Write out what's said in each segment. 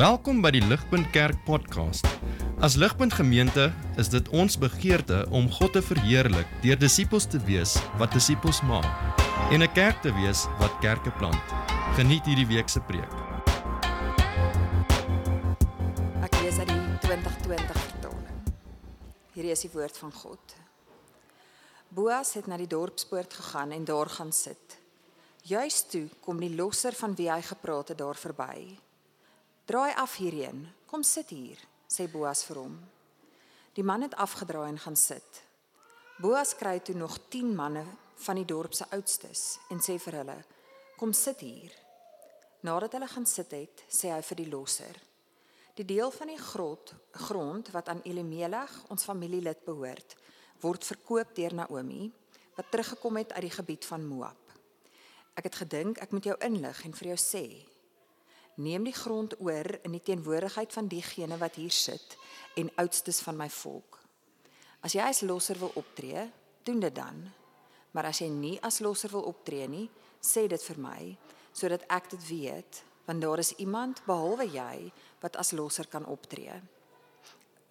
Welkom by die Ligpunt Kerk podcast. As Ligpunt Gemeente is dit ons begeerte om God te verheerlik deur disippels te wees wat disippels maak en 'n kerk te wees wat kerke plant. Geniet hierdie week se preek. Ek lees uit die 2020 vertaling. Hierdie is die woord van God. Boas het na die dorpspoort gegaan en daar gaan sit. Juis toe kom die losser van wie hy gepraat het daar verby. Draai af hierheen. Kom sit hier, sê Boas vir hom. Die man het afgedraai en gaan sit. Boas kry toe nog 10 manne van die dorp se oudstes en sê vir hulle: "Kom sit hier." Nadat hulle gaan sit het, sê hy vir die losser: "Die deel van die grot grond wat aan Elimelech, ons familielid behoort, word verkoop deur Naomi, wat teruggekom het uit die gebied van Moab. Ek het gedink ek moet jou inlig en vir jou sê: Neem die grond oor in die teenwoordigheid van diegene wat hier sit en oudstes van my volk. As jy as losser wil optree, doen dit dan. Maar as jy nie as losser wil optree nie, sê dit vir my sodat ek dit weet, want daar is iemand behalwe jy wat as losser kan optree.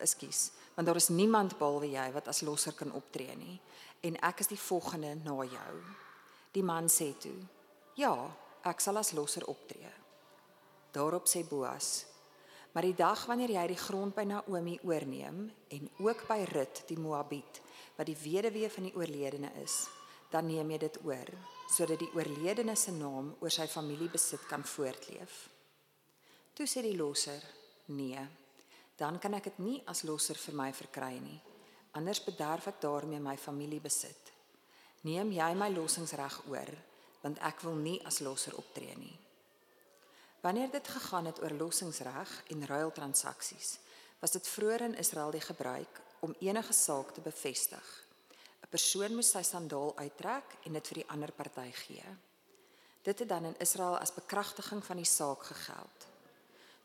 Ekskuus, want daar is niemand behalwe jy wat as losser kan optree nie en ek is die volgende na jou. Die man sê toe: "Ja, ek sal as losser optree." Daarop sê Boas: "Maar die dag wanneer jy die grond by Naomi oorneem en ook by Rut die Moabiet, wat die weduwee van die oorledene is, dan neem jy dit oor, sodat die oorledene se naam oor sy familiebesit kan voortleef." Toe sê die losser: "Nee, dan kan ek dit nie as losser vir my verkry nie. Anders bederf ek daarmee my familiebesit. Neem jy my lossingsreg oor, want ek wil nie as losser optree nie." Wanneer dit gegaan het oor lossingsreg en ruiltransaksies, was dit vroeër in Israel die gebruik om enige saak te bevestig. 'n Persoon moes sy sandaal uittrek en dit vir die ander party gee. Dit het dan in Israel as bekragtiging van die saak gegeld.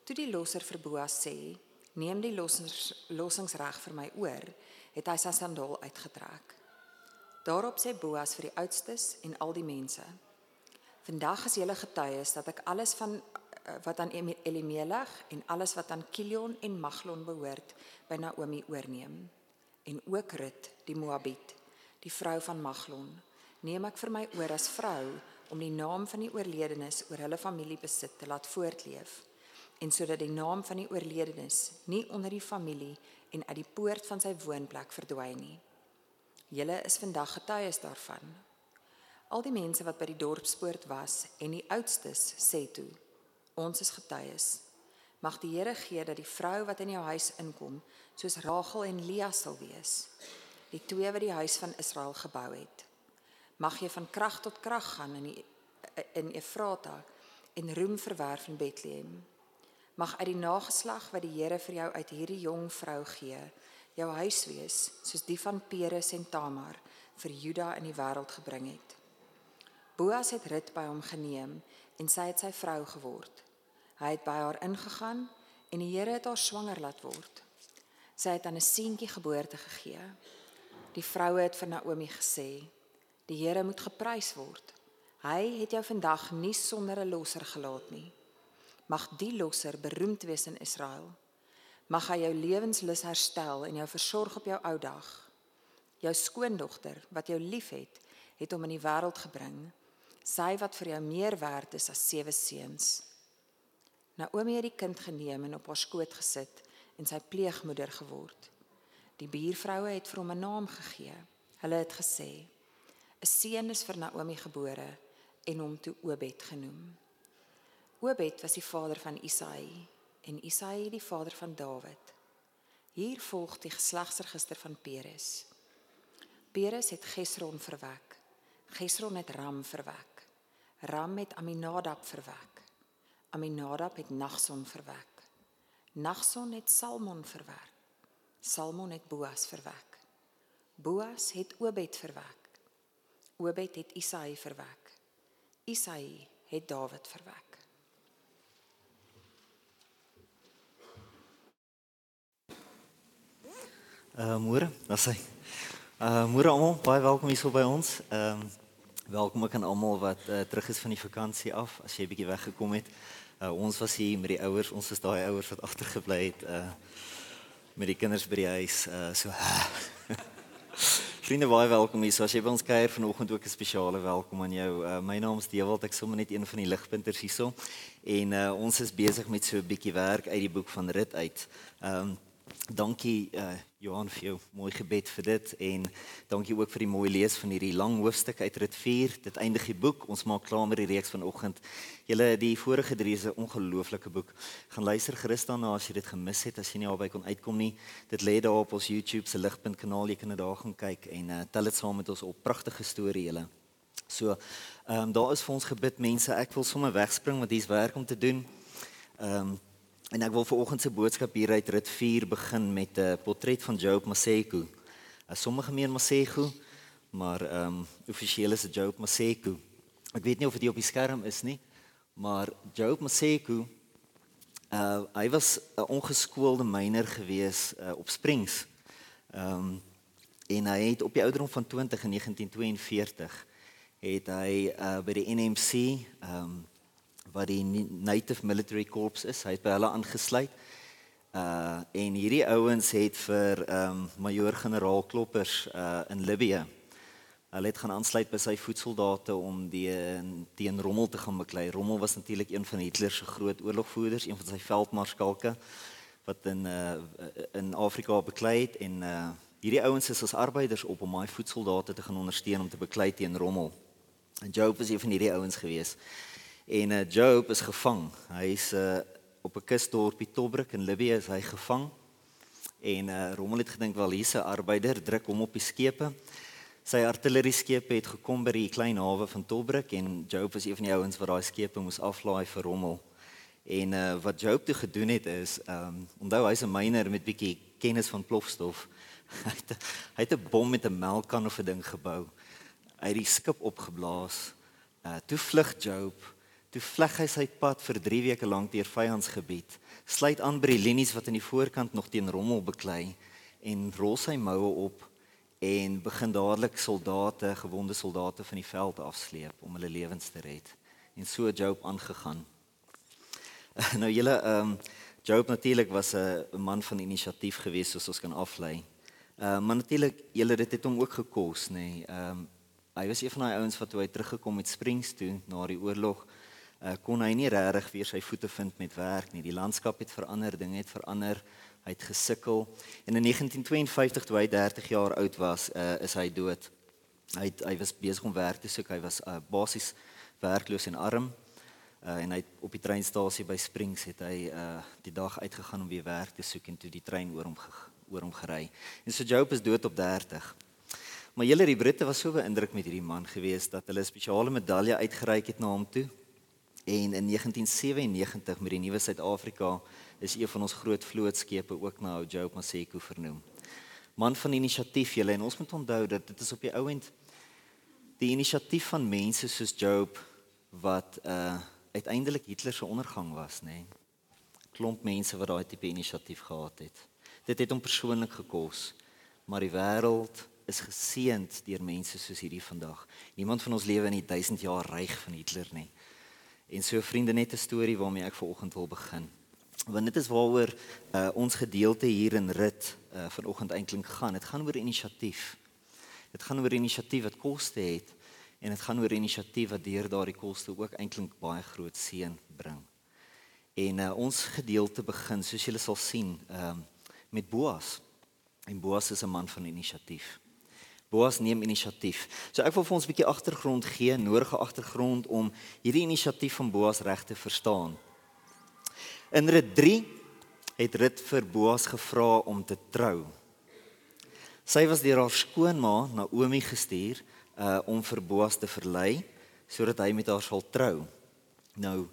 Toe die losser vir Boas sê, "Neem die lossings lossingsreg vir my oor," het hy sy sandaal uitgetrek. Daarop sê Boas vir die oudstes en al die mense, "Vandag is julle getuies dat ek alles van wat aan Elimelech en alles wat aan Kilion en Maglon behoort by Naomi oorneem. En ook Rut die Moabiet die vrou van Maglon neem ek vir my oor as vrou om die naam van die oorledenes oor hulle familiebesit te laat voortleef. En sodat die naam van die oorledenes nie onder die familie en uit die poort van sy woonplek verdwyn nie. Julle is vandag getuies daarvan. Al die mense wat by die dorpspoort was en die oudstes sê toe Ons is getuies. Mag die Here gee dat die vrou wat in jou huis inkom, soos Rachel en Lea sal wees, die twee wat die huis van Israel gebou het. Mag jy van krag tot krag gaan in die, in Efrata en roem verwerf in Bethlehem. Mag uit die nageslag wat die Here vir jou uit hierdie jong vrou gee, jou huis wees soos die van Peres en Tamar vir Juda in die wêreld gebring het. Boas het Rut by hom geneem en sy het sy vrou geword. Hy het by haar ingegaan en die Here het haar swanger laat word. Sy het aan 'n seentjie geboorte gegee. Die vroue het vir Naomi gesê: "Die Here moet geprys word. Hy het jou vandag nie sonder 'n losser gelaat nie. Mag die losser beroemd wees in Israel. Mag hy jou lewenslus herstel en jou versorg op jou ou dag. Jou skoondogter wat jou liefhet, het hom in die wêreld gebring." sy wat vir jou meer werd is as sewe seuns. Naomi het die kind geneem en op haar skoot gesit en sy pleegmoeder geword. Die buurvroue het vir hom 'n naam gegee. Hulle het gesê: "’n Seun is vir Naomi gebore en hom toe Obed genoem." Obed was die vader van Isaai en Isaai die vader van Dawid. Hier volg die geslagsregister van Peres. Peres het Gesron verwek. Gesron het Ram verwek. Ram het Aminadab verwek. Aminadab het Nagson verwek. Nagson het Salmon verwek. Salmon het Boas verwek. Boas het Obed verwek. Obed het Isaai verwek. Isaai het Dawid verwek. Uh môre, dan sê. Uh môre almal, baie welkom hier so by ons. Ehm um, Welkom ook aan almal wat uh, terug is van die vakansie af. As jy 'n bietjie weggekom het. Uh, ons was hier met die ouers. Ons is daai ouers wat agtergebly het uh met die kinders by die huis. Uh so Vriende, baie welkom hier. So as jy by ons kuier vanoggend ook 'n spesiale welkom aan jou. Uh, my naam is Dewald. Ek sommer net een van die ligpunters hierso. En uh, ons is besig met so 'n bietjie werk uit die boek van Rit uit. Ehm um, Dankie uh Johan vir jou mooi gebed vir dit en dankie ook vir die mooi lees van hierdie lang hoofstuk uit Rit 4. Dit eindig die boek. Ons maak klaar met die reeks vanoggend. Julle die vorige drie is 'n ongelooflike boek. Gaan luister gerus daarna as jy dit gemis het, as jy nie albei kon uitkom nie. Dit lê daar op ons YouTube se ligpunt kanaal. Jy kan dit daar gaan kyk en uh tel dit saam met ons op. Pragtige storie julle. So, ehm um, daar is vir ons gebid mense. Ek wil sommer wegspring want hier's werk om te doen. Ehm um, En ek wil vanoggend se boodskap hier uit Rit 4 begin met 'n portret van Job Maseko. As sommige meer Maseko, maar ehm um, offisieel is dit Job Maseko. Ek weet nie of dit op die skerm is nie, maar Job Maseko uh hy was 'n ongeskoolde myner gewees uh, op Springs. Ehm um, en hy het op die ouderdom van 20 in 1942 het hy uh by die NMC ehm um, wat die Native Military Corps is. Hy het by hulle aangesluit. Uh en hierdie ouens het vir ehm um, majoor-generaal Kloppers uh in Libië. Hulle het gaan aansluit by sy voetsoldate om die teen Rommel te gaan beklei. Rommel was natuurlik een van Hitler se groot oorlogvoerders, een van sy veldmarskalke wat in uh in Afrika beklei het en uh hierdie ouens is as arbeiders op om daai voetsoldate te gaan ondersteun om te beklei teen Rommel. En Job was een van hierdie ouens geweest. En uh, Job is gevang. Hy's uh, op 'n kusdorpie Tobruk in Libië is hy gevang. En uh, Rommel het gedink wel hier's 'n arbeider druk hom op die skepe. Sy artillerie skepe het gekom by die klein hawe van Tobruk en Job was een van die ouens wat daai skepe moes aflaai vir Rommel. En uh, wat Job toe gedoen het is, ehm um, onthou hy's 'n myner met bietjie kennis van plofstof. hy het hy het 'n bom met 'n melkkan of 'n ding gebou. Hy het die skip opgeblaas. Uh toe vlug Job Toe vleg hy sy pad vir 3 weke lank deur vyandsgebied, sluit aan by die linies wat aan die voorkant nog teen rommel beklei en rol sy moue op en begin dadelik soldate, gewonde soldate van die veld afsleep om hulle lewens te red. En so Job aangegaan. Nou julle ehm um, Job natuurlik was 'n man van inisiatief geweest soos ons kan aflei. Ehm uh, maar natuurlik julle dit het hom ook gekos nê. Nee. Ehm um, hy was een van daai ouens wat toe hy teruggekom het Springs toe na die oorlog uh, kon hy nie regtig weer sy voete vind met werk nie. Die landskap het verander, dinge het verander. Hy het gesukkel. En in 1952 toe hy 30 jaar oud was, uh, is hy dood. Hy het, hy was besig om werk te soek. Hy was uh, basies werkloos en arm. Uh, en hy het op die treinstasie by Springs het hy uh, die dag uitgegaan om weer werk te soek en toe die trein oor hom oor hom gery. En so Job is dood op 30. Maar julle die Britte was so beïndruk met hierdie man gewees dat hulle 'n spesiale medalje uitgereik het na hom toe En in 1997 met die nuwe Suid-Afrika is een van ons groot vlootskepe ook na Job Maseko vernoem. Man van inisiatief julle en ons moet onthou dat dit is op die ou end die inisiatief van mense soos Job wat uh uiteindelik Hitler se ondergang was, nê. Nee. Klomp mense wat daai tipe inisiatief gehad het. Dit het hom persoonlik gekos, maar die wêreld is geseënd deur mense soos hierdie vandag. Niemand van ons lewe in die 1000 jaar ryk van Hitler nie. En so vriende net 'n storie waarmee ek vanoggend wil begin. Want dit is waaroor uh, ons gedeelte hier in rit uh, vanoggend eintlik gaan. Dit gaan oor inisiatief. Dit gaan oor inisiatief wat koste het en dit gaan oor inisiatief wat deur daardie koste ook eintlik baie groot seën bring. En uh, ons gedeelte begin soos julle sal sien uh, met Boas. En Boas is 'n man van inisiatief. Boas neem inisiatief. So ek wil vir ons 'n bietjie agtergrond gee, nodige agtergrond om hierdie inisiatief van Boas reg te verstaan. In Rut 3 het Rut vir Boas gevra om te trou. Sy was deur haar skoonma Naomi gestuur uh om vir Boas te verlei sodat hy met haar sal trou. Nou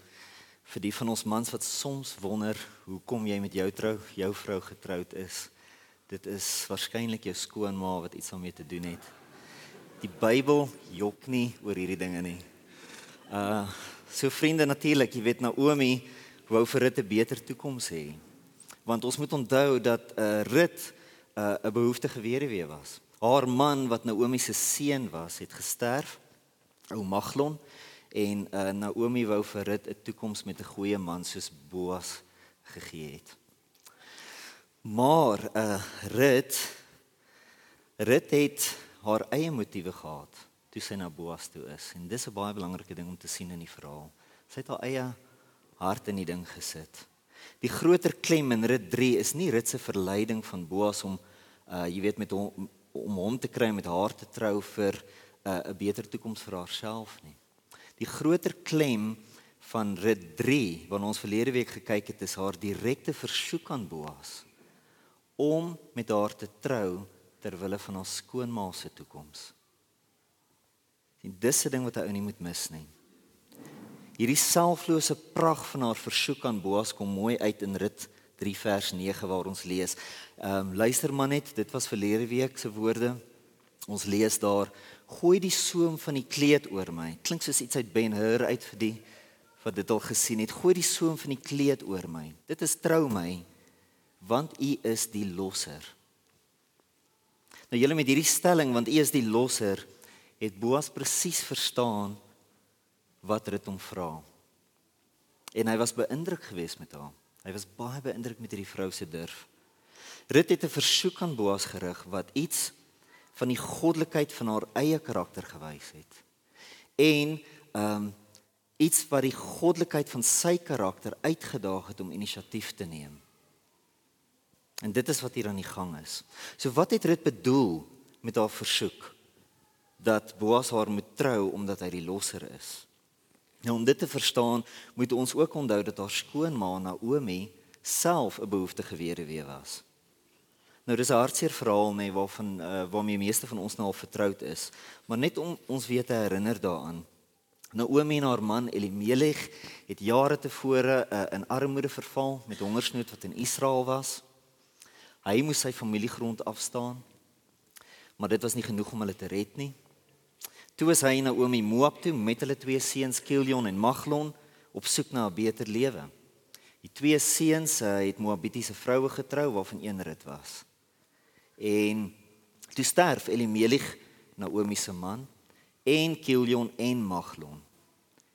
vir die van ons mans wat soms wonder hoekom jy met jou trou, jou vrou getroud is dit is waarskynlik jou skoonma wat iets daarmee te doen het. Die Bybel jok nie oor hierdie dinge nie. Uh so vriende natuurlik, jy weet Naomi wou vir Rut 'n beter toekoms hê. Want ons moet onthou dat 'n uh, Rut 'n uh, behoeftige weduwee was. Haar man wat Naomi se seun was, het gesterf ou Maglon en uh, Naomi wou vir Rut 'n toekoms met 'n goeie man soos Boas gegee het. Maar uh Rut Rut het haar eie motiewe gehad toe sy na Boas toe is en dis 'n baie belangrike ding om te sien in die verhaal. Sy het haar eie hart in die ding gesit. Die groter klem in Rut 3 is nie Rut se verleiding van Boas om uh jy weet met hom om hom te kry met haar te trou vir 'n uh, 'n beter toekoms vir haarself nie. Die groter klem van Rut 3 wat ons verlede week gekyk het is haar direkte versoek aan Boas om met haar te trou ter wille van haar skoonma se toekoms. En dis 'n ding wat hy ou nie moet mis nie. Hierdie selflose pragt van haar versoek aan Boas kom mooi uit in Rut 3 vers 9 waar ons lees. Ehm um, luister maar net, dit was verlede week se woorde. Ons lees daar: "Gooi die soem van die kleed oor my." Klink soos iets uit Ben-Hur uit vir die wat dit al gesien het. "Gooi die soem van die kleed oor my." Dit is trou my, want U is die losser. Nou julle met hierdie stelling want U is die losser, het Boas presies verstaan wat Rut hom vra. En hy was beïndruk geweest met haar. Hy was baie beïndruk met hierdie vrou se durf. Rut het 'n versoek aan Boas gerig wat iets van die goddelikheid van haar eie karakter gewys het. En ehm um, iets wat die goddelikheid van sy karakter uitgedaag het om inisiatief te neem. En dit is wat hier aan die gang is. So wat het Rut bedoel met haar versoek dat Boas haar moet trou omdat hy die losser is? Nou om dit te verstaan, moet ons ook onthou dat haar skoonma Naomi self 'n behoeftige weduwee was. Nou dis 'n hartseer verhaal nê waarvan uh, waarmee meeste van ons nou al vertroud is, maar net om ons weer te herinner daaraan. Naomi en haar man Elimelech het jare tevore uh, in armoede verval met hongersnood wat in Israel was. Hy moes sy familiegrond afstaan. Maar dit was nie genoeg om hulle te red nie. Toe is hy na Naomi Moab toe met hulle twee seuns Kilion en Maglon op soek na 'n beter lewe. Die twee seuns uh, het Moabitiese vroue getrou waarvan een Rut was. En toe sterf Elimelech, Naomi se man, en Kilion en Maglon.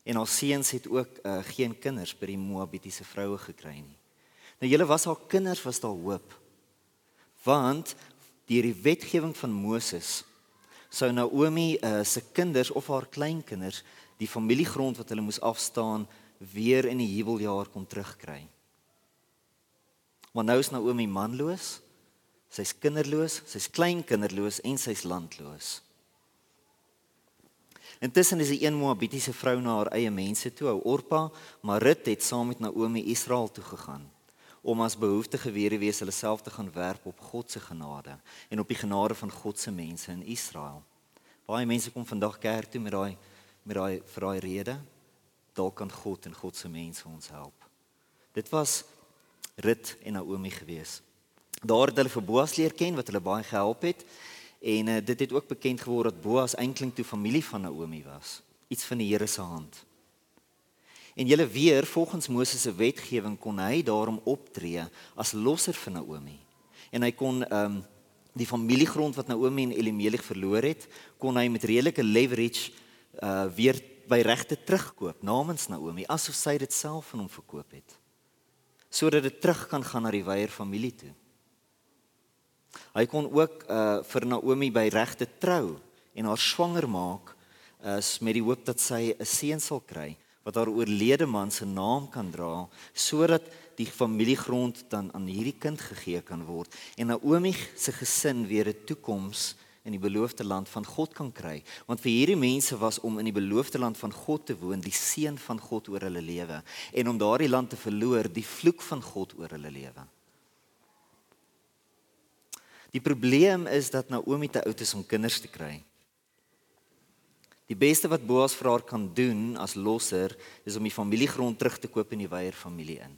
En haar seuns het ook uh, geen kinders by die Moabitiese vroue gekry nie. Nou julle was haar kinders was daar hoop. Want deur die wetgewing van Moses sou Naomi uh, se kinders of haar kleinkinders die familiegrond wat hulle moes afstaan weer in die huweljaar kon terugkry. Maar nou is Naomi manloos. Sy's kinderloos, sy's kleinkinderloos en sy's landloos. Intussen is die een Moabitiese vrou na haar eie mense toe, Orpa, maar Rut het saam met Naomi Israel toe gegaan om as behoeftige weduwees hulle self te gaan werp op God se genade en op die genade van God se mense in Israel. Baie mense kom vandag kerk toe met daai met daai vir daai rede. Dalk kan God en God se mense ons help. Dit was Rut en Naomi gewees. Daar het hulle vir Boas leer ken wat hulle baie gehelp het en uh, dit het ook bekend geword dat Boas eintlik toe familie van Naomi was. Iets van die Here se hand. En julle weer volgens Moses se wetgewing kon hy daarom optree as losser vir Naomi. En hy kon ehm um, die familiegrond wat Naomi en Elimelech verloor het, kon hy met redelike leverage uh weer by regte terugkoop namens Naomi asof sy dit self van hom verkoop het. Sodat dit terug kan gaan na die weier familie toe. Hy kon ook uh vir Naomi by regte trou en haar swanger maak uh met die hoop dat sy 'n seun sal kry wat haar oorlede man se naam kan dra sodat die familiegrond dan aan hierdie kind gegee kan word en Naomi se gesin weer 'n toekoms in die beloofde land van God kan kry. Want vir hierdie mense was om in die beloofde land van God te woon die seën van God oor hulle lewe en om daardie land te verloor die vloek van God oor hulle lewe. Die probleem is dat Naomi te oud is om kinders te kry Die beste wat Boas vir haar kan doen as losser is om die familiegrond terug te koop in die weier familie in.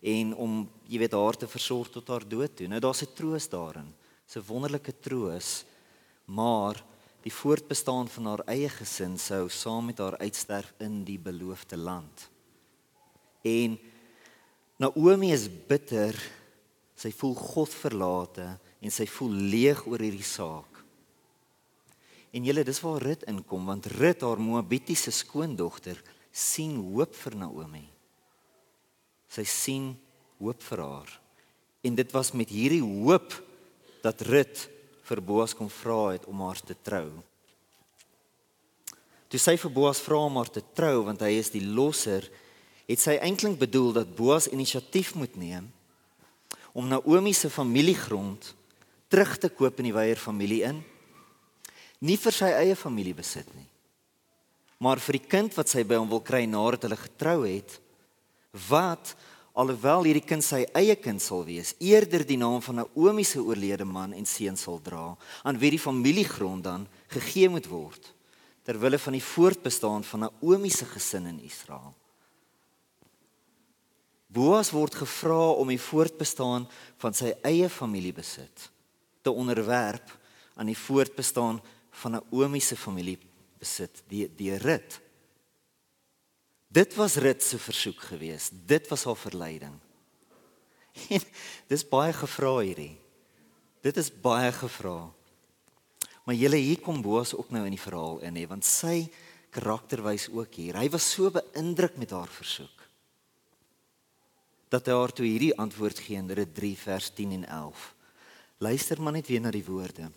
En om, jy weet, haar te versorg tot haar dood toe. Nou daar's 'n troos daarin. 'n Wonderlike troos. Maar die voortbestaan van haar eie gesin sou saam met haar uitsterf in die beloofde land. En Naomi is bitter. Sy voel God verlate en sy voel leeg oor hierdie saak. En julle dis waar Rut inkom want Rut haar Moabitiese skoondogter sien hoop vir Naomi. Sy sien hoop vir haar. En dit was met hierdie hoop dat Rut vir Boas kom vra het om haar te trou. Toe sy vir Boas vra om haar te trou want hy is die losser, het sy eintlik bedoel dat Boas inisiatief moet neem om Naomi se familiegrond terug te koop in die Weyer familie in. Nie vir sy eie familie besit nie, maar vir die kind wat sy by hom wil kry nadat hulle getrou het, wat alhoewel hierdie kind sy eie kind sal wees, eerder die naam van Naomi se oorlede man en seun sal dra, aan wie die familiegrond dan gegee moet word ter wille van die voortbestaan van Naomi se gesin in Israel. Boas word gevra om die voortbestaan van sy eie familiebesit te onderwerp aan die voortbestaan Naomi se familiebesit, die die Rut. Dit was Rut se versoek geweest. Dit was haar verleiding. En dis baie gevra hierdie. Dit is baie gevra. Maar julle hier kom Boas ook nou in die verhaal in hè, want sy karakter wys ook hier. Hy was so beïndruk met haar versoek dat hy haar toe hierdie antwoord gee in Rut 3 vers 10 en 11. Luister maar net weer na die woorde.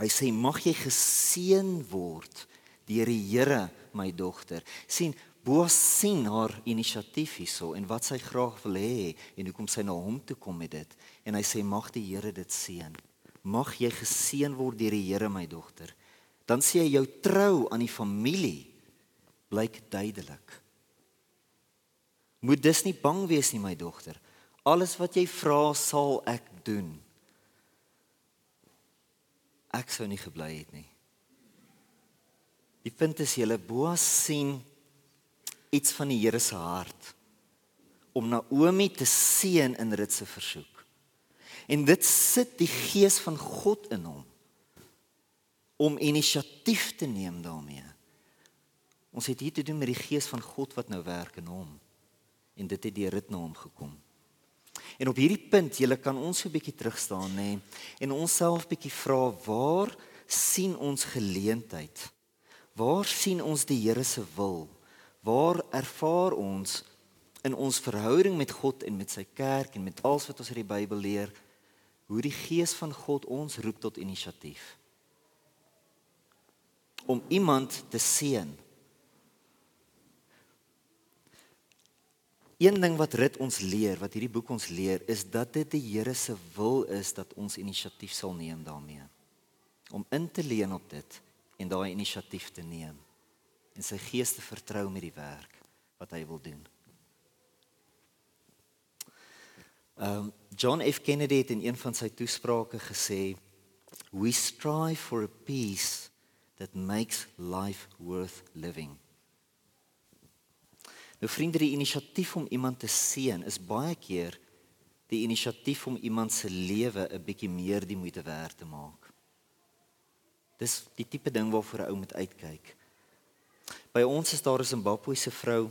Hy sê mag jy geseën word deur die Here my dogter. sien Boas sien haar inisiatief hierso en wat sy graag wil hê en hoekom sy na hom toe kom met dit en hy sê mag die Here dit seën. Mag jy geseën word deur die Here my dogter. Dan sê hy jou trou aan die familie blyk duidelik. Moet dus nie bang wees nie my dogter. Alles wat jy vra sal ek doen. Ek sou nie gebly het nie. Die punt is julle Boas sien iets van die Here se hart om Naomi te seën in Rut se versoek. En dit sit die gees van God in hom om inisiatief te neem daarmee. Ons het hier te doen met die gees van God wat nou werk in hom en dit het deur dit na hom gekom. En op hierdie punt, julle kan ons so 'n bietjie terug staan nê en onsself bietjie vra waar sien ons geleentheid? Waar sien ons die Here se wil? Waar ervaar ons in ons verhouding met God en met sy kerk en met alles wat ons uit die Bybel leer hoe die gees van God ons roep tot inisiatief? Om iemand te seën Een ding wat Rit ons leer, wat hierdie boek ons leer, is dat dit die Here se wil is dat ons inisiatief sal neem daarmee. Om in te leen op dit en daai inisiatief te neem en sy gees te vertrou met die werk wat hy wil doen. Um John F Kennedy het in een van sy toesprake gesê, "We strive for a peace that makes life worth living." Nou vriende, die inisiatief om iemand te seën is baie keer die inisiatief om iemand se lewe 'n bietjie meer die moeite werd te maak. Dis die tipe ding waarvoor 'n ou moet uitkyk. By ons is daar 'n Zimbabwese vrou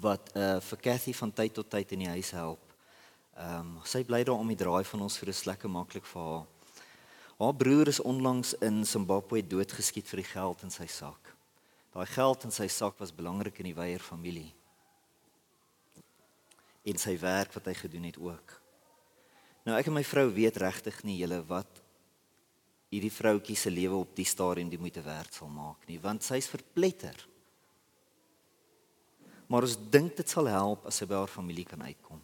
wat uh vir Cathy van tyd tot tyd in die huis help. Ehm um, sy bly daar om die draai van ons vir 'n lekker maklik vir haar. Haar broer is onlangs in Zimbabwe doodgeskiet vir die geld in sy sak. Daai geld in sy sak was belangrik in die Weyer familie en sy werk wat hy gedoen het ook. Nou ek en my vrou weet regtig nie julle wat hierdie vroutjie se lewe op die stadium die moeite werd sal maak nie, want sy's verpletter. Maar ons dink dit sal help as sy by haar familie kan uitkom.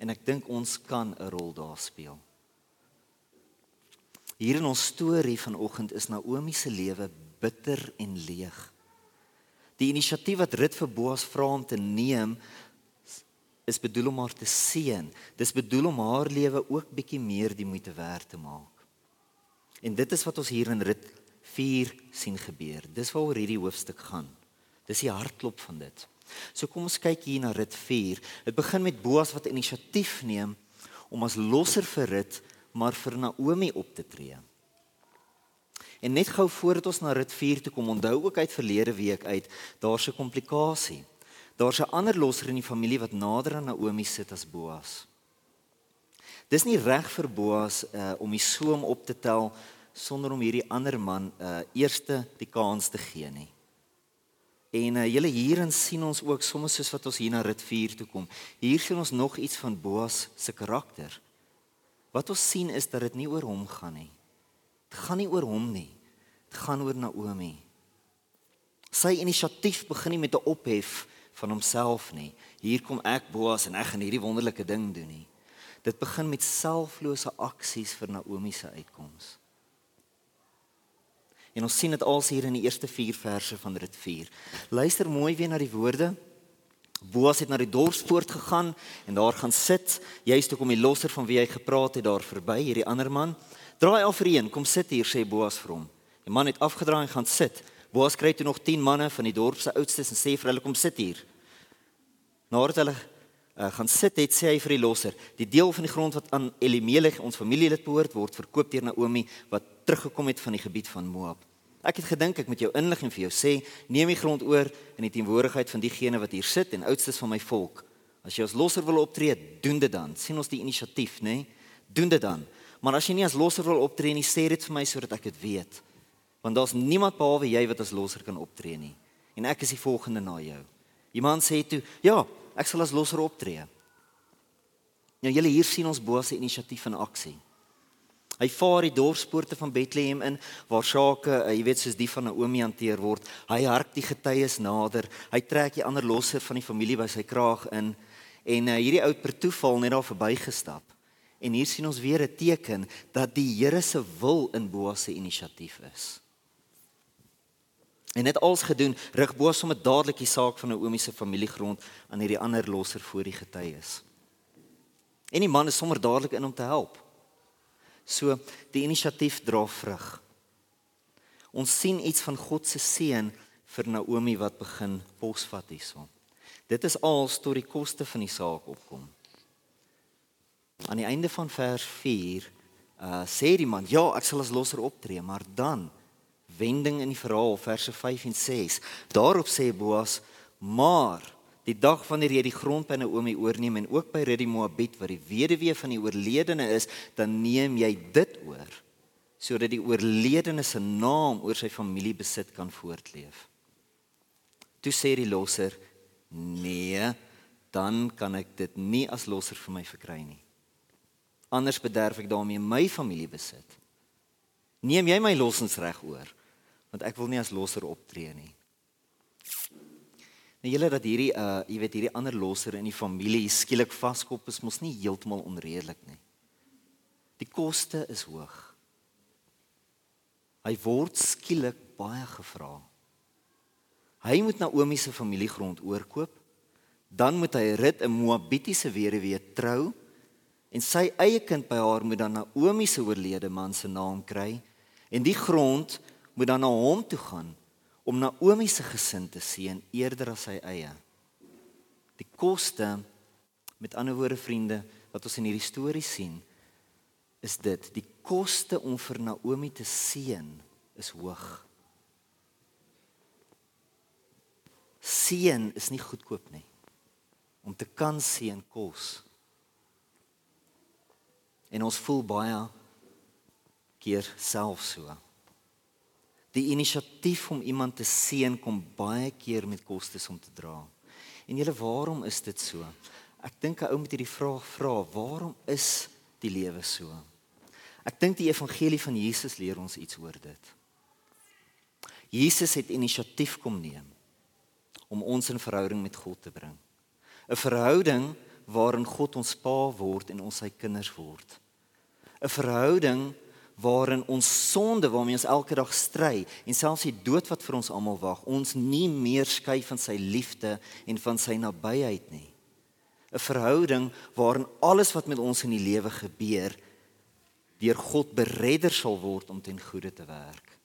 En ek dink ons kan 'n rol daar speel. Hier in ons storie vanoggend is Naomi se lewe bitter en leeg. Die inisiatief wat Rut vir Boas vra om te neem, is bedoel om haar te seën. Dis bedoel om haar lewe ook bietjie meer die moeite werd te maak. En dit is wat ons hier in Rut 4 sien gebeur. Dis waaroor hierdie hoofstuk gaan. Dis die hartklop van dit. So kom ons kyk hier na Rut 4. Dit begin met Boas wat inisiatief neem om as losser vir Rut maar vir Naomi op te tree. En net gou voordat ons na Rut 4 toe kom, onthou ook uit verlede week uit, daar's 'n komplikasie. Daar's 'n ander losser in die familie wat nader aan Naomi sit as Boas. Dis nie reg vir Boas uh, om die soom op te tel sonder om hierdie ander man uh eerste die kans te gee nie. En uh, julle hierin sien ons ook soms soos wat ons hier na rit 4 toe kom. Hier sien ons nog iets van Boas se karakter. Wat ons sien is dat dit nie oor hom gaan nie. Dit gaan nie oor hom nie. Dit gaan oor Naomi. Sy inisiatief begin nie met 'n ophef van homself nie. Hier kom ek Boas en ek gaan hierdie wonderlike ding doen nie. Dit begin met selflose aksies vir Naomi se uitkoms. En ons sien dit als hier in die eerste 4 verse van Rut 4. Luister mooi weer na die woorde. Boas het na die dorpspoort gegaan en daar gaan sit. Jy's toe kom die losser van wie hy gepraat het daar verby, hierdie ander man. Draai af vir een, kom sit hier sê Boas vir hom. Die man het afgedraai en gaan sit. Boas kry toe nog 10 manne van die dorp se oudstes en sê vir hulle kom sit hier. Nadat hulle uh, gaan sit het sê hy vir die losser, die deel van die grond wat aan Elimelech ons familielid behoort word verkoop deur Naomi wat teruggekom het van die gebied van Moab. Ek het gedink ek moet jou inlig en vir jou sê, neem die grond oor in die teenwoordigheid van diegene wat hier sit en oudstes van my volk. As jy as losser wil optree, doen dit dan. sien ons die inisiatief, nê? Nee? Doen dit dan. Maar as jy nie as losser wil optree nie, sê dit vir my sodat ek dit weet want daar's niemand behalwe jy wat as losser kan optree nie. En ek is die volgende na jou. Iemand sê toe, "Ja, ek sal as losser optree." Nou julle hier sien ons Boas se inisiatief in aksie. Hy vaar die dorpspoorte van Bethlehem in waar sake, eh, jy weet soos die van Naomi hanteer word. Hy hark die getuies nader. Hy trek die ander losser van die familie by sy kraag in en uh, hierdie ou per toeval net daar verbygestap. En hier sien ons weer 'n teken dat die Here se wil in Boas se inisiatief is. En net als gedoen, rig Boas sommer dadelik die saak van Naomi se familiegrond aan hierdie ander losser voor die getuies. En die man is sommer dadelik in om te help. So die inisiatief dra vrug. Ons sien iets van God se seën vir Naomi wat begin posvat hierson. Dit is als tot die koste van die saak opkom. Aan die einde van vers 4 uh sê die man, "Ja, ek sal as losser optree, maar dan wending in die verhaal verse 5 en 6. Daarop sê Boas: "Maar die dag wanneer jy die grond by Naomi oorneem en ook by Rut die Moabiet wat die weduwee van die oorledene is, dan neem jy dit oor sodat die oorledene se naam oor sy familie besit kan voortleef." Toe sê die losser: "Nee, dan kan ek dit nie as losser vir my verkry nie. Anders bederf ek daarmee my familie besit." Neem jy my lossingsreg oor? Want ek wil nie as losser optree nie. Nou julle dat hierdie uh jy weet hierdie ander losser in die familie skielik vaskop is mos nie heeltemal onredelik nie. Die koste is hoog. Hy word skielik baie gevra. Hy moet Naomi se familiegrond oorkoop. Dan moet hy Rut 'n Moabitiese weduwee trou en sy eie kind by haar moet dan Naomi se oorlede man se naam kry en die grond moet dan na hom toe gaan om Naomi se gesin te sien eerder as sy eie. Die koste met ander woorde vriende wat ons in hierdie storie sien is dit die koste om vir Naomi te seën is hoog. Seën is nie goedkoop nie. Om te kan seën kos. En ons voel baie keer self so. Die inisiatief om iemand te seën kom baie keer met kostes om te dra. En julle, waarom is dit so? Ek dink 'n ou moet hierdie vraag vra, waarom is die lewe so? Ek dink die evangelie van Jesus leer ons iets oor dit. Jesus het inisiatief kom neem om ons in verhouding met God te bring. 'n Verhouding waarin God ons pa word en ons sy kinders word. 'n Verhouding waarin ons sonde waarmee ons elke dag stry en selfs die dood wat vir ons almal wag, ons nie meer skei van sy liefde en van sy nabyheid nie. 'n Verhouding waarin alles wat met ons in die lewe gebeur deur God beredder sal word om ten goeie te werk.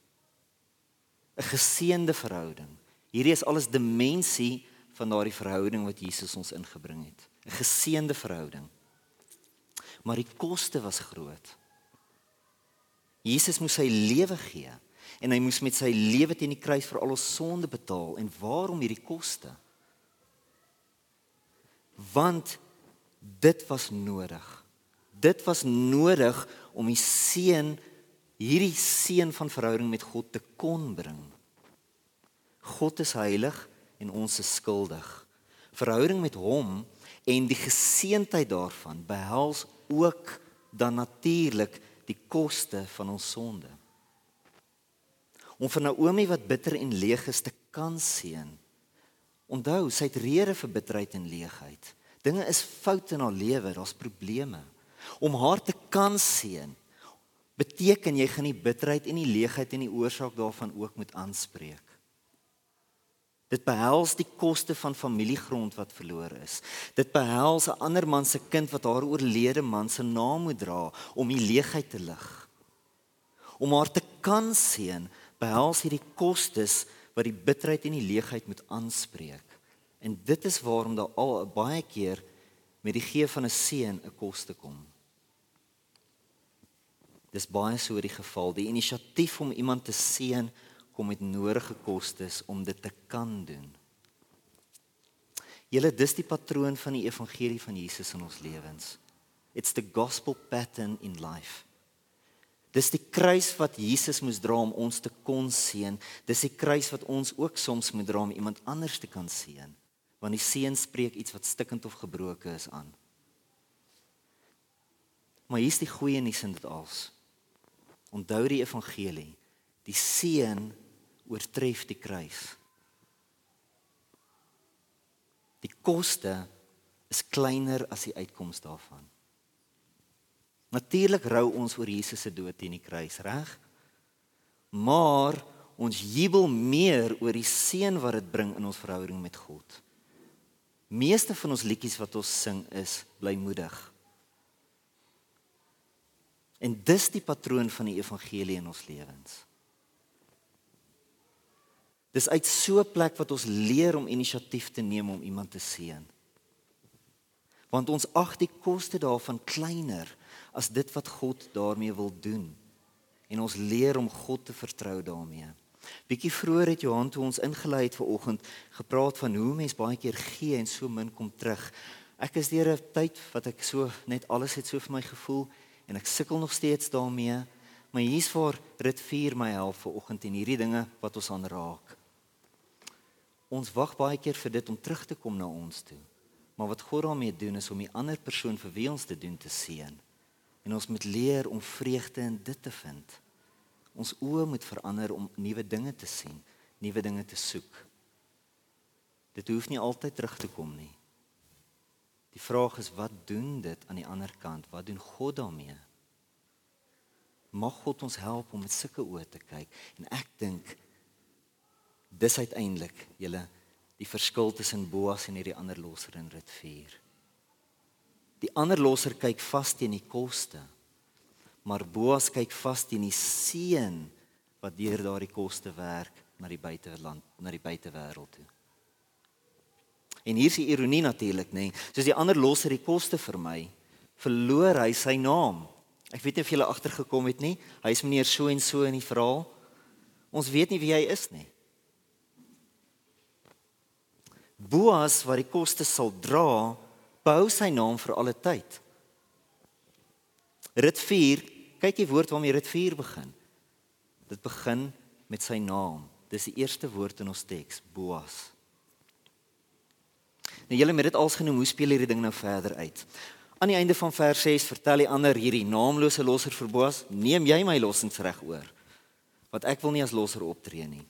'n Geseënde verhouding. Hierdie is alles dimensie van daardie verhouding wat Jesus ons ingebring het. 'n Geseënde verhouding. Maar die koste was groot. Jesus moes sy lewe gee en hy moes met sy lewe teen die kruis vir al ons sonde betaal en waarom hierdie koste? Want dit was nodig. Dit was nodig om die seën hierdie seën van verhouding met God te kon bring. God is heilig en ons is skuldig. Verhouding met hom en die geseentheid daarvan behels ook dan natuurlik die koste van ons sonde. Om vir Naomi wat bitter en leeg is te kan seën. Onthou, sy het rede vir bitterheid en leegheid. Dinge is fout in haar lewe, daar's probleme. Om haar te kan seën beteken jy gaan die bitterheid en die leegheid en die oorsaak daarvan ook moet aanspreek. Dit behels die koste van familiegrond wat verlore is. Dit behels 'n ander man se kind wat haar oorlede man se naam moet dra om die leegheid te lig. Om haar te kan seën, behels hierdie kostes wat die bitterheid en die leegheid moet aanspreek. En dit is waarom daar al baie keer met die gee van 'n seën 'n koste kom. Dis baie so die geval. Die inisiatief om iemand te seën kom met nodige kostes om dit te kan doen. Julle dis die patroon van die evangelie van Jesus in ons lewens. It's the gospel pattern in life. Dis die kruis wat Jesus moes dra om ons te kon seën. Dis die kruis wat ons ook soms moet dra om iemand anders te kan seën. Want die seën spreek iets wat stikkend of gebroken is aan. Maar hier's die goeie nuus in dit alles. Onthou die evangelie. Die seën oortref die kruis. Die koste is kleiner as die uitkoms daarvan. Natuurlik rou ons oor Jesus se dood teen die kruis, reg? Maar ons jubel meer oor die seën wat dit bring in ons verhouding met God. Meeste van ons liedjies wat ons sing is blymoedig. En dis die patroon van die evangelie in ons lewens. Dis uit so 'n plek wat ons leer om inisiatief te neem om iemand te seën. Want ons ag die koste daarvan kleiner as dit wat God daarmee wil doen. En ons leer om God te vertrou daarmee. Bietjie vroeër het Johan toe ons ingelei het vanoggend gepraat van hoe mens baie keer gee en so min kom terug. Ek is deur 'n tyd wat ek so net alles het so vir my gevoel en ek sukkel nog steeds daarmee. Maar hier's vir rit 4 my help vanoggend en hierdie dinge wat ons aanraak. Ons wag baie keer vir dit om terug te kom na ons toe. Maar wat God daarmee doen is om die ander persoon vir wie ons dit doen te seën. En ons moet leer om vreugde in dit te vind. Ons oë moet verander om nuwe dinge te sien, nuwe dinge te soek. Dit hoef nie altyd terug te kom nie. Die vraag is wat doen dit aan die ander kant? Wat doen God daarmee? Mag God ons help om met sulke oë te kyk en ek dink dis uiteindelik julle die verskil tussen Boas en hierdie ander losser in Rit 4. Die ander losser kyk vas teen die koste. Maar Boas kyk vas teen die seën wat deur daardie koste werk na die buiteland, na die buitewêreld toe. En hier is die ironie natuurlik, nê. Nee. Soos die ander losser die koste vir my, verloor hy sy naam. Ek weet nie of julle agtergekom het nie. Hy is meneer so en so in die verhaal. Ons weet nie wie hy is nie. Boas wat die koste sal dra, behou sy naam vir alle tyd. Rit 4, kyk die woord waarmee Rit 4 begin. Dit begin met sy naam. Dis die eerste woord in ons teks, Boas. Nou julle met dit als genoem, hoe speel hierdie ding nou verder uit? Aan die einde van vers 6 vertel die ander hierdie naamlose losser vir Boas, neem jy my lossingsreg oor? Want ek wil nie as losser optree nie.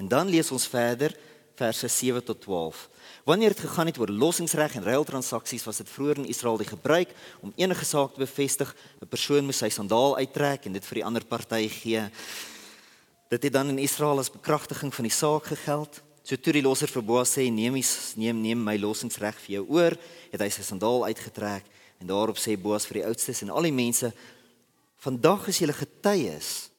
En dan lees ons verder verse 7 tot 12. Wanneer dit gegaan het oor lossingsreg en ruiltransaksies, was dit vroeër in Israel die gebruik om enige saak te bevestig, 'n persoon moes sy sandaal uittrek en dit vir die ander party gee. Dit het dan in Israel as bekragtiging van die saak gegeld. So toe die losser vir Boas sê neem is neem neem my lossingsreg vir jou oor, het hy sy sandaal uitgetrek en daarop sê Boas vir die oudstes en al die mense vandag is julle getuies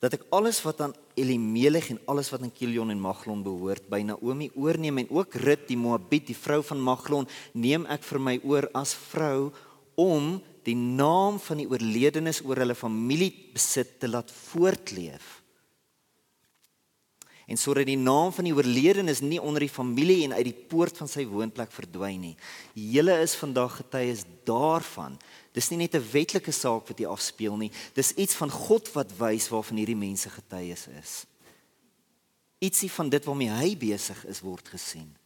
dat ek alles wat aan Elimelech en alles wat aan Kilion en Maglon behoort by Naomi oorneem en ook Rut die Moabit die vrou van Maglon neem ek vir my oor as vrou om die naam van die oorledenes oor hulle familie besit te laat voortleef en sodat die naam van die oorledenes nie onder die familie en uit die poort van sy woonplek verdwyn nie. Julle is vandag getuies daarvan. Dis nie net 'n wetlike saak wat hier afspeel nie. Dis iets van God wat wys waarvan hierdie mense getuies is. Ietsie van dit waarmee hy besig is word gesien.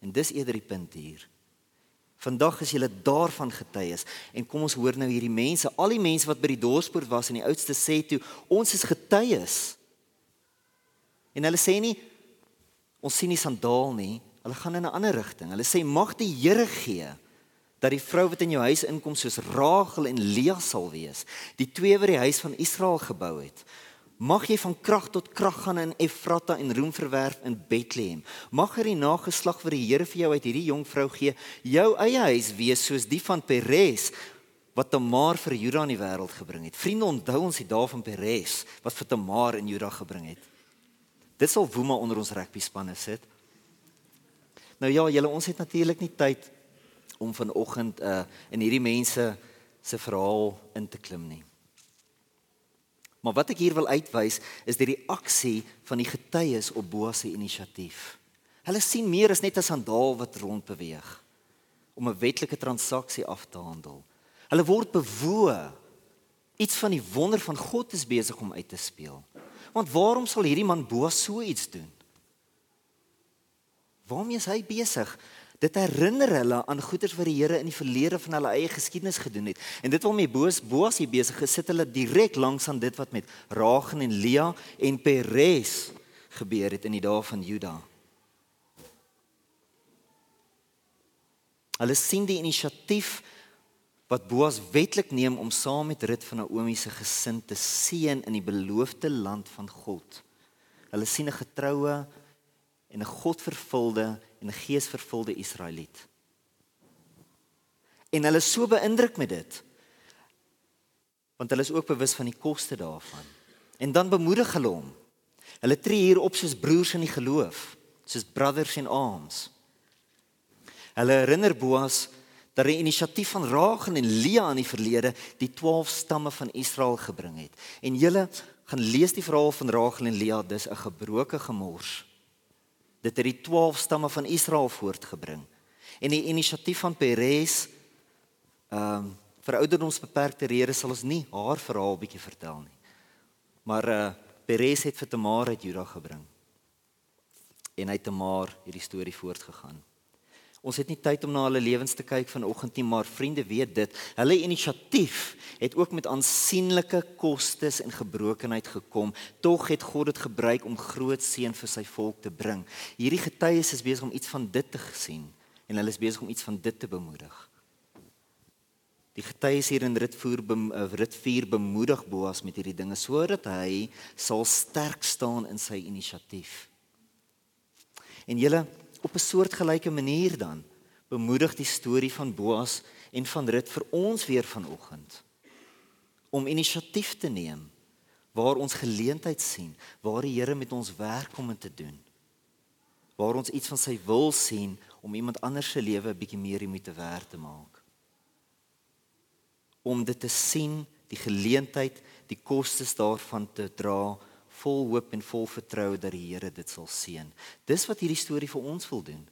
En dis eerder die punt hier. Vandag is julle daarvan getuies en kom ons hoor nou hierdie mense, al die mense wat by die dorpspoort was en die oudste sê toe, ons is getuies. En hulle sê nie ons sien nie sandaal nie. Hulle gaan in 'n ander rigting. Hulle sê mag die Here gee dat die vrou wat in jou huis inkom soos Rachel en Lea sal wees, die twee wat die huis van Israel gebou het. Mag jy van krag tot krag gaan in Efrata en roem verwerf in Bethlehem. Mag er die nageslag wat die Here vir jou uit hierdie jong vrou gee, jou eie huis wees soos die van Peres wat Tamar vir Juda in die wêreld gebring het. Vriende, onthou ons die dae van Peres wat vir Tamar in Juda gebring het. Dit sal woema onder ons rugby spanne sit. Nou ja, julle ons het natuurlik nie tyd om vanoggend uh in hierdie mense se verhaal in te klim nie. Maar wat ek hier wil uitwys is die reaksie van die getuies op Boas se inisiatief. Hulle sien meer as net 'n sandaal wat rond beweeg om 'n wetlike transaksie af te handel. Hulle word bewoe. Iets van die wonder van God is besig om uit te speel. Want waarom sal hierdie man Boas so iets doen? Waarmee is hy besig? Dit herinner hulle aan goeders wat die Here in die verlede van hulle eie geskiedenis gedoen het. En dit waarmee Boas Boas hier besig gesit hulle direk langs aan dit wat met Rachel en Lea en Peres gebeur het in die dae van Juda. Hulle sien die inisiatief wat Boas wetlik neem om saam met Rut van Naomi se gesin te seën in die beloofde land van God. Hulle sien 'n getroue en 'n Godvervulde en Geesvervulde Israeliet. En hulle is so beïndruk met dit want hulle is ook bewus van die koste daarvan. En dan bemoedig hulle hom. Hulle tree hier op soos broers in die geloof, soos brothers in arms. Hulle herinner Boas dat die inisiatief van Rachel en Lea in die verlede die 12 stamme van Israel gebring het. En julle gaan lees die verhaal van Rachel en Lea, dis 'n gebroke gemors. Dit het die 12 stamme van Israel voortgebring. En die inisiatief van Peres ehm um, vir ouderdomsbeperkte redes sal ons nie haar verhaal bietjie vertel nie. Maar uh Peres het vir Tamar uit Juda gebring. En hy het Tamar hierdie storie voortgegaan. Ons het nie tyd om na hulle lewens te kyk vanoggend nie, maar vriende weet dit, hulle inisiatief het ook met aansienlike kostes en gebrokenheid gekom. Tog het God dit gebruik om groot seën vir sy volk te bring. Hierdie getuies is besig om iets van dit te sien en hulle is besig om iets van dit te bemoedig. Die getuies hier in Ritvoer eh, Ritvier bemoedig Boas met hierdie dinge sodat hy sal sterk staan in sy inisiatief. En julle op 'n soortgelyke manier dan. Bemoedig die storie van Boas en van Rut vir ons weer vanoggend om inisiatief te neem waar ons geleentheid sien waar die Here met ons werk om te doen. Waar ons iets van sy wil sien om iemand anders se lewe 'n bietjie meer moeite werd te maak. Om dit te sien die geleentheid die kostes daarvan te dra vol hoop en vol vertroue dat die Here dit sal seën. Dis wat hierdie storie vir ons wil doen.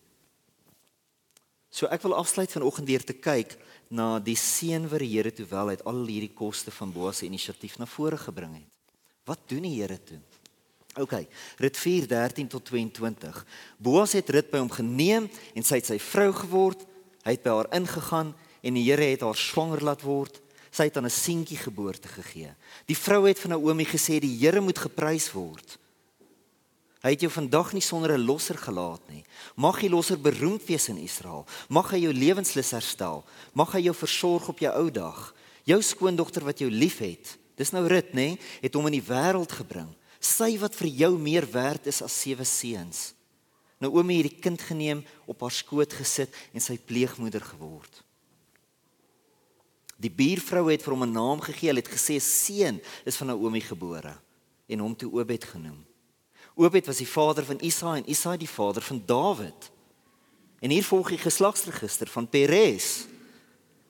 So ek wil afsluit vanoggend deur te kyk na die seën wat die Here terwyl hy al hierdie koste van Boas se inisiatief na vore gebring het. Wat doen die Here toe? OK, Rut 4:13 tot 22. Boas het Rut by hom geneem en sy het sy vrou geword. Hy het by haar ingegaan en die Here het haar swanger laat word. Sy het aan 'n seentjie geboorte gegee. Die vrou het van Naomi gesê die Here moet geprys word. Hy het jou vandag nie sonder 'n losser gelaat nie. Mag die losser beroemd wees in Israel. Mag hy jou lewenslus herstel. Mag hy jou versorg op jou ou dag. Jou skoondogter wat jou liefhet. Dis nou Rut, nê, het hom in die wêreld gebring. Sy wat vir jou meer werd is as sewe seuns. Naomi het die kind geneem, op haar skoot gesit en sy pleegmoeder geword. Die buurvrou het vir hom 'n naam gegee. Hulle het gesê seun is van Naomi gebore en hom toe Obed genoem. Obed was die vader van Isaai en Isaai die vader van Dawid. En hier volg die geslagsregister van Peres.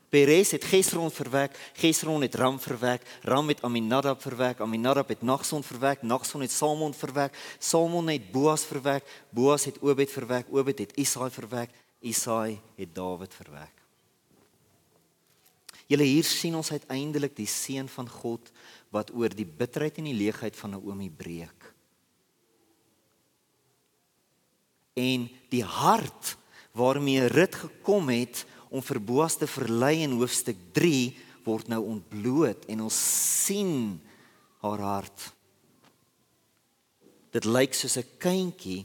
Peres het Gesron verwek, Gesron het Ram verwek, Ram het Aminadab verwek, Aminadab het Nagson verwek, Nagson het Salmon verwek, Salmon het Boas verwek, Boas het Obed verwek, Obed het Isaai verwek, Isaai het Dawid verwek. Julle hier sien ons uiteindelik die seën van God wat oor die bitterheid en die leegheid van Naomi breek. En die hart waarmee Rut gekom het om vir Boas te verlei in hoofstuk 3 word nou ontbloot en ons sien haar hart. Dit lyk soos 'n kindjie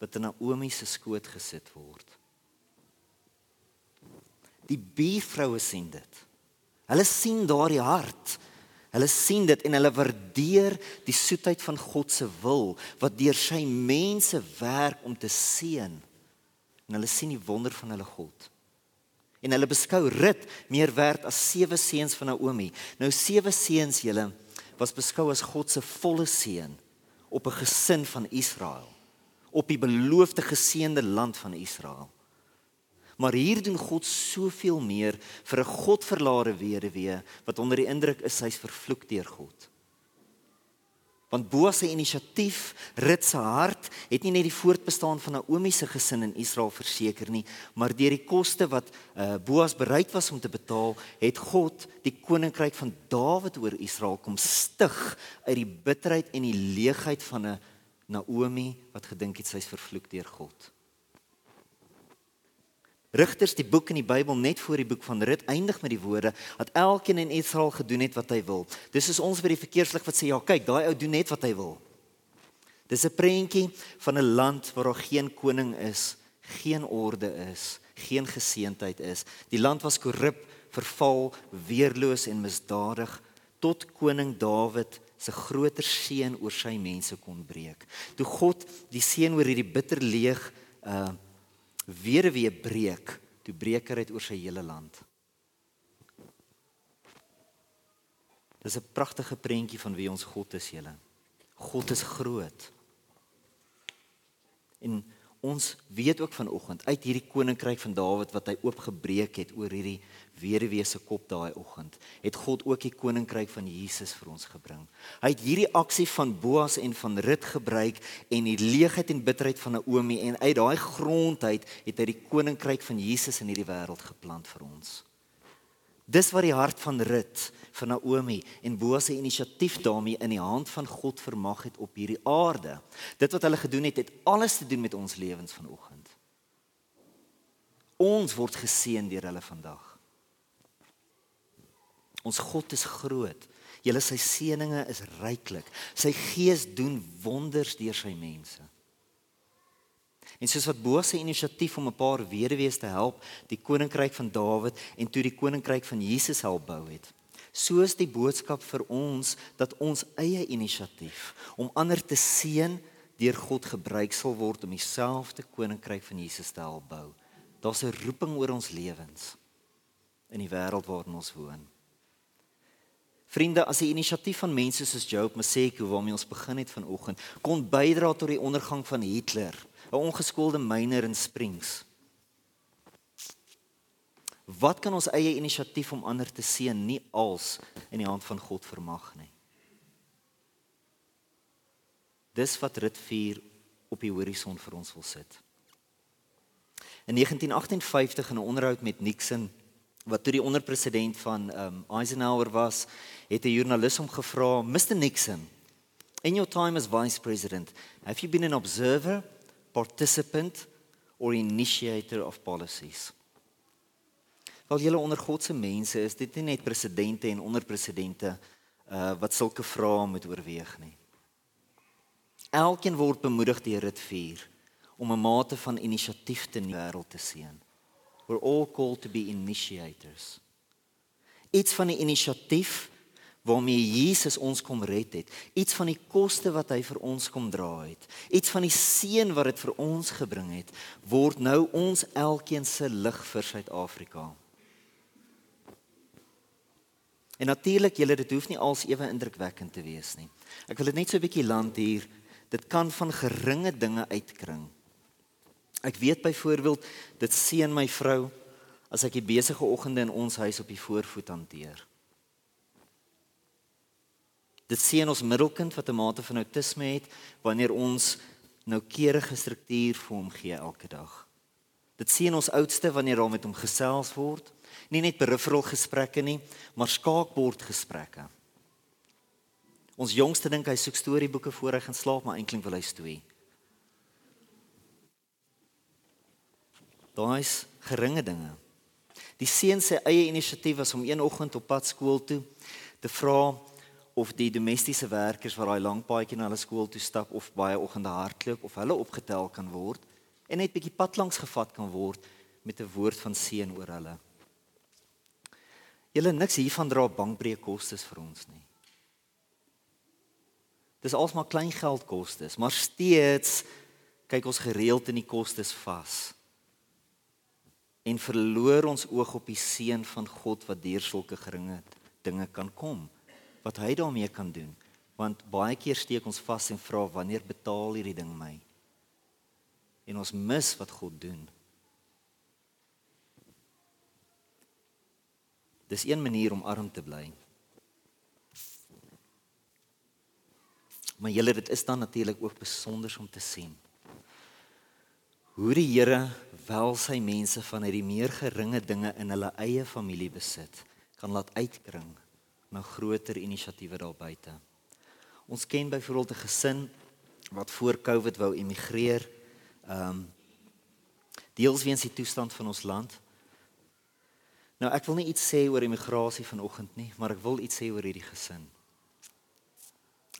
wat in Naomi se skoot gesit word. Die buurvroue sien dit. Hulle sien daardie hart. Hulle sien dit en hulle waardeer die soetheid van God se wil wat deur sy mense werk om te seën. En hulle sien die wonder van hulle God en hulle beskou Rut meer werd as sewe seuns van Naomi. Nou sewe seuns julle was beskou as God se volle seën op 'n gesin van Israel, op die beloofde geseënde land van Israel. Maar hier doen God soveel meer vir 'n godverlate weduwee wat onder die indruk is sy's vervloek deur God. Want Boas se inisiatief, Rut se hart, het nie net die voortbestaan van Naomi se gesin in Israel verseker nie, maar deur die koste wat uh, Boas bereid was om te betaal, het God die koninkryk van Dawid oor Israel kom stig uit die bitterheid en die leegheid van 'n Naomi wat gedink het sy's vervloek deur God. Rigters die boek in die Bybel net voor die boek van Rut eindig met die woorde dat elkeen in Israel gedoen het wat hy wil. Dis is ons by die verkeerslig wat sê ja, kyk, daai ou doen net wat hy wil. Dis 'n prentjie van 'n land waar daar geen koning is, geen orde is, geen geseentheid is. Die land was korrup, verval, weerloos en misdadig tot koning Dawid se groter seën oor sy mense kon breek. Toe God die seën oor hierdie bitter leeg uh weer weer breek, toe breek hy uit oor sy hele land. Dis 'n pragtige prentjie van wie ons God is, julle. God is groot. En ons weet ook vanoggend uit hierdie koninkryk van Dawid wat hy oopgebreek het oor hierdie weduwee se kop daai oggend, het God ook die koninkryk van Jesus vir ons gebring. Hy het hierdie aksie van Boas en van Rut gebruik en die leegheid en bitterheid van Naomi en uit daai grond uit het hy die koninkryk van Jesus in hierdie wêreld geplant vir ons. Dis wat die hart van Rut, van Naomi en Boas se inisiatief daarmee in die hand van God vermag het op hierdie aarde. Dit wat hulle gedoen het, het alles te doen met ons lewens vanoggend. Ons word geseën deur hulle vandag. Ons God is groot. Julle sy seëninge is ryklik. Sy gees doen wonders deur sy mense. En soos wat Boas se inisiatief om 'n paar weduwees te help, die koninkryk van Dawid en toe die koninkryk van Jesus help bou het. So is die boodskap vir ons dat ons eie inisiatief om ander te seën deur God gebruik sal word om dieselfde koninkryk van Jesus te help bou. Daar's 'n roeping oor ons lewens in die wêreld waarin ons woon. Vriende, as die inisiatief van mense soos Job Maseko waarmee ons begin het vanoggend kon bydra tot die ondergang van Hitler, 'n ongeskoelde myner in Springs. Wat kan ons eie inisiatief om ander te seën nie als in die hand van God vermag nie? Dis wat Rit 4 op die horison vir ons wil sit. In 1958 in 'n onderhoud met Nixon wat toe die onderpresident van um Eisenhower was, het 'n joernalis hom gevra, "Mr Nixon, in your time as vice president, have you been an observer, participant or initiator of policies?" Wel julle onder God se mense is dit nie net presidente en onderpresidente uh wat sulke vrae moet oorweeg nie. Elkeen word bemoedig deur dit vier om 'n mate van inisiatief te in die wêreld te sien. We're all called to be initiators. Iets van die inisiatief waarmee Jesus ons kom red het, iets van die koste wat hy vir ons kom dra het, iets van die seën wat dit vir ons gebring het, word nou ons elkeen se lig vir Suid-Afrika. En natuurlik julle dit hoef nie als ewe indrukwekkend te wees nie. Ek wil dit net so 'n bietjie land hier. Dit kan van geringe dinge uitkring. Ek weet byvoorbeeld dit seën my vrou as ek die besige oggende in ons huis op die voorvoet hanteer. Dit sien ons middelkind wat 'n mate van autisme het wanneer ons noukeurige struktuur vir hom gee elke dag. Dit sien ons oudste wanneer daar met hom gesels word, nie net peripheral gesprekke nie, maar skaakbord gesprekke. Ons jongste dink hy soek storieboeke voor hy gaan slaap, maar eintlik wil hy stoei. Daai's geringe dinge. Die seun se eie inisiatief was om een oggend op pad skool toe te vra of die domestiese werkers wat daai lang paadjie na hulle skool toe stap of baie oggende hardloop of hulle opgetel kan word en net bietjie pad langs gevat kan word met 'n woord van seën oor hulle. Julle niks hiervan dra bankbreek kostes vir ons nie. Dis alsmaar klein geld kostes, maar steeds kyk ons gereeld in die kostes vas. En verloor ons oog op die seën van God wat deur sulke geringe dinge kan kom wat hy daarmee kan doen. Want baie keer steek ons vas en vra wanneer betaal hierdie ding my? En ons mis wat God doen. Dis een manier om arm te bly. Maar julle dit is dan natuurlik ook besonder om te sien hoe die Here wel sy mense van uit die meer geringe dinge in hulle eie familie besit kan laat uitkring na groter inisiatiewe daar buite. Ons ken byvoorbeeld 'n gesin wat voor Covid wou emigreer. Ehm um, deels weens die toestand van ons land. Nou ek wil nie iets sê oor emigrasie vanoggend nie, maar ek wil iets sê oor hierdie gesin.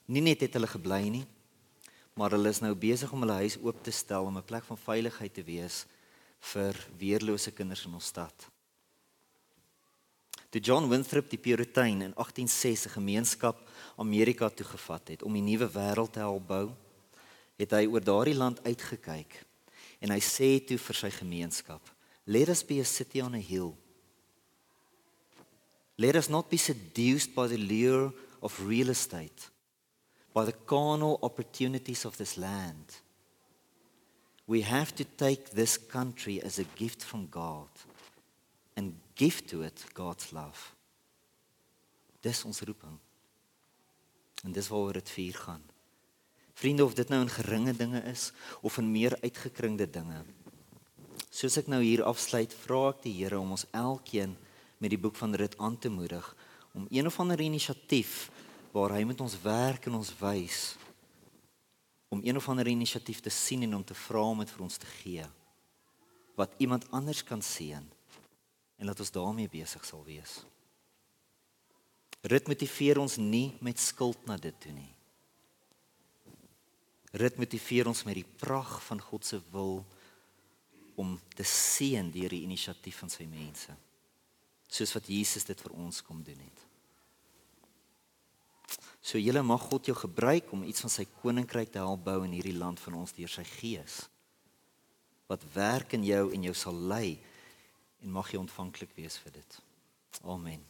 Nie net het hulle gebly nie, maar hulle is nou besig om hulle huis oop te stel om 'n plek van veiligheid te wees vir weerlose kinders in ons stad. Toe John Winthrop die Puritein in 1860 gemeenskap Amerika toe gevat het om die nuwe wêreld te help bou, het hy oor daardie land uitgekyk en hy sê toe vir sy gemeenskap: "Let us be a city on a hill. Let us not be seduced by the lure of real estate, by the carnal opportunities of this land. We have to take this country as a gift from God." and give to it God's love. Dis ons roeping. En dis waaroor dit vir gaan. Vriende, of dit nou in geringe dinge is of in meer uitgekringde dinge. Soos ek nou hier afsluit, vra ek die Here om ons elkeen met die boek van Rut aan te moedig om een of ander inisiatief waar hy met ons werk en ons wys om een of ander inisiatief te sien en om te vra om dit vir ons te gee wat iemand anders kan sien en laat ons daarmee besig sal wees. Rit motiveer ons nie met skuld na dit toe nie. Rit motiveer ons met die prag van God se wil om te seën deur die inisiatief van sy mense. Soos wat Jesus dit vir ons kom doen het. So julle mag God jou gebruik om iets van sy koninkryk te help bou in hierdie land van ons deur sy gees. Wat werk in jou en jou sal lei en mag jy ontvanklik wees vir dit. Amen.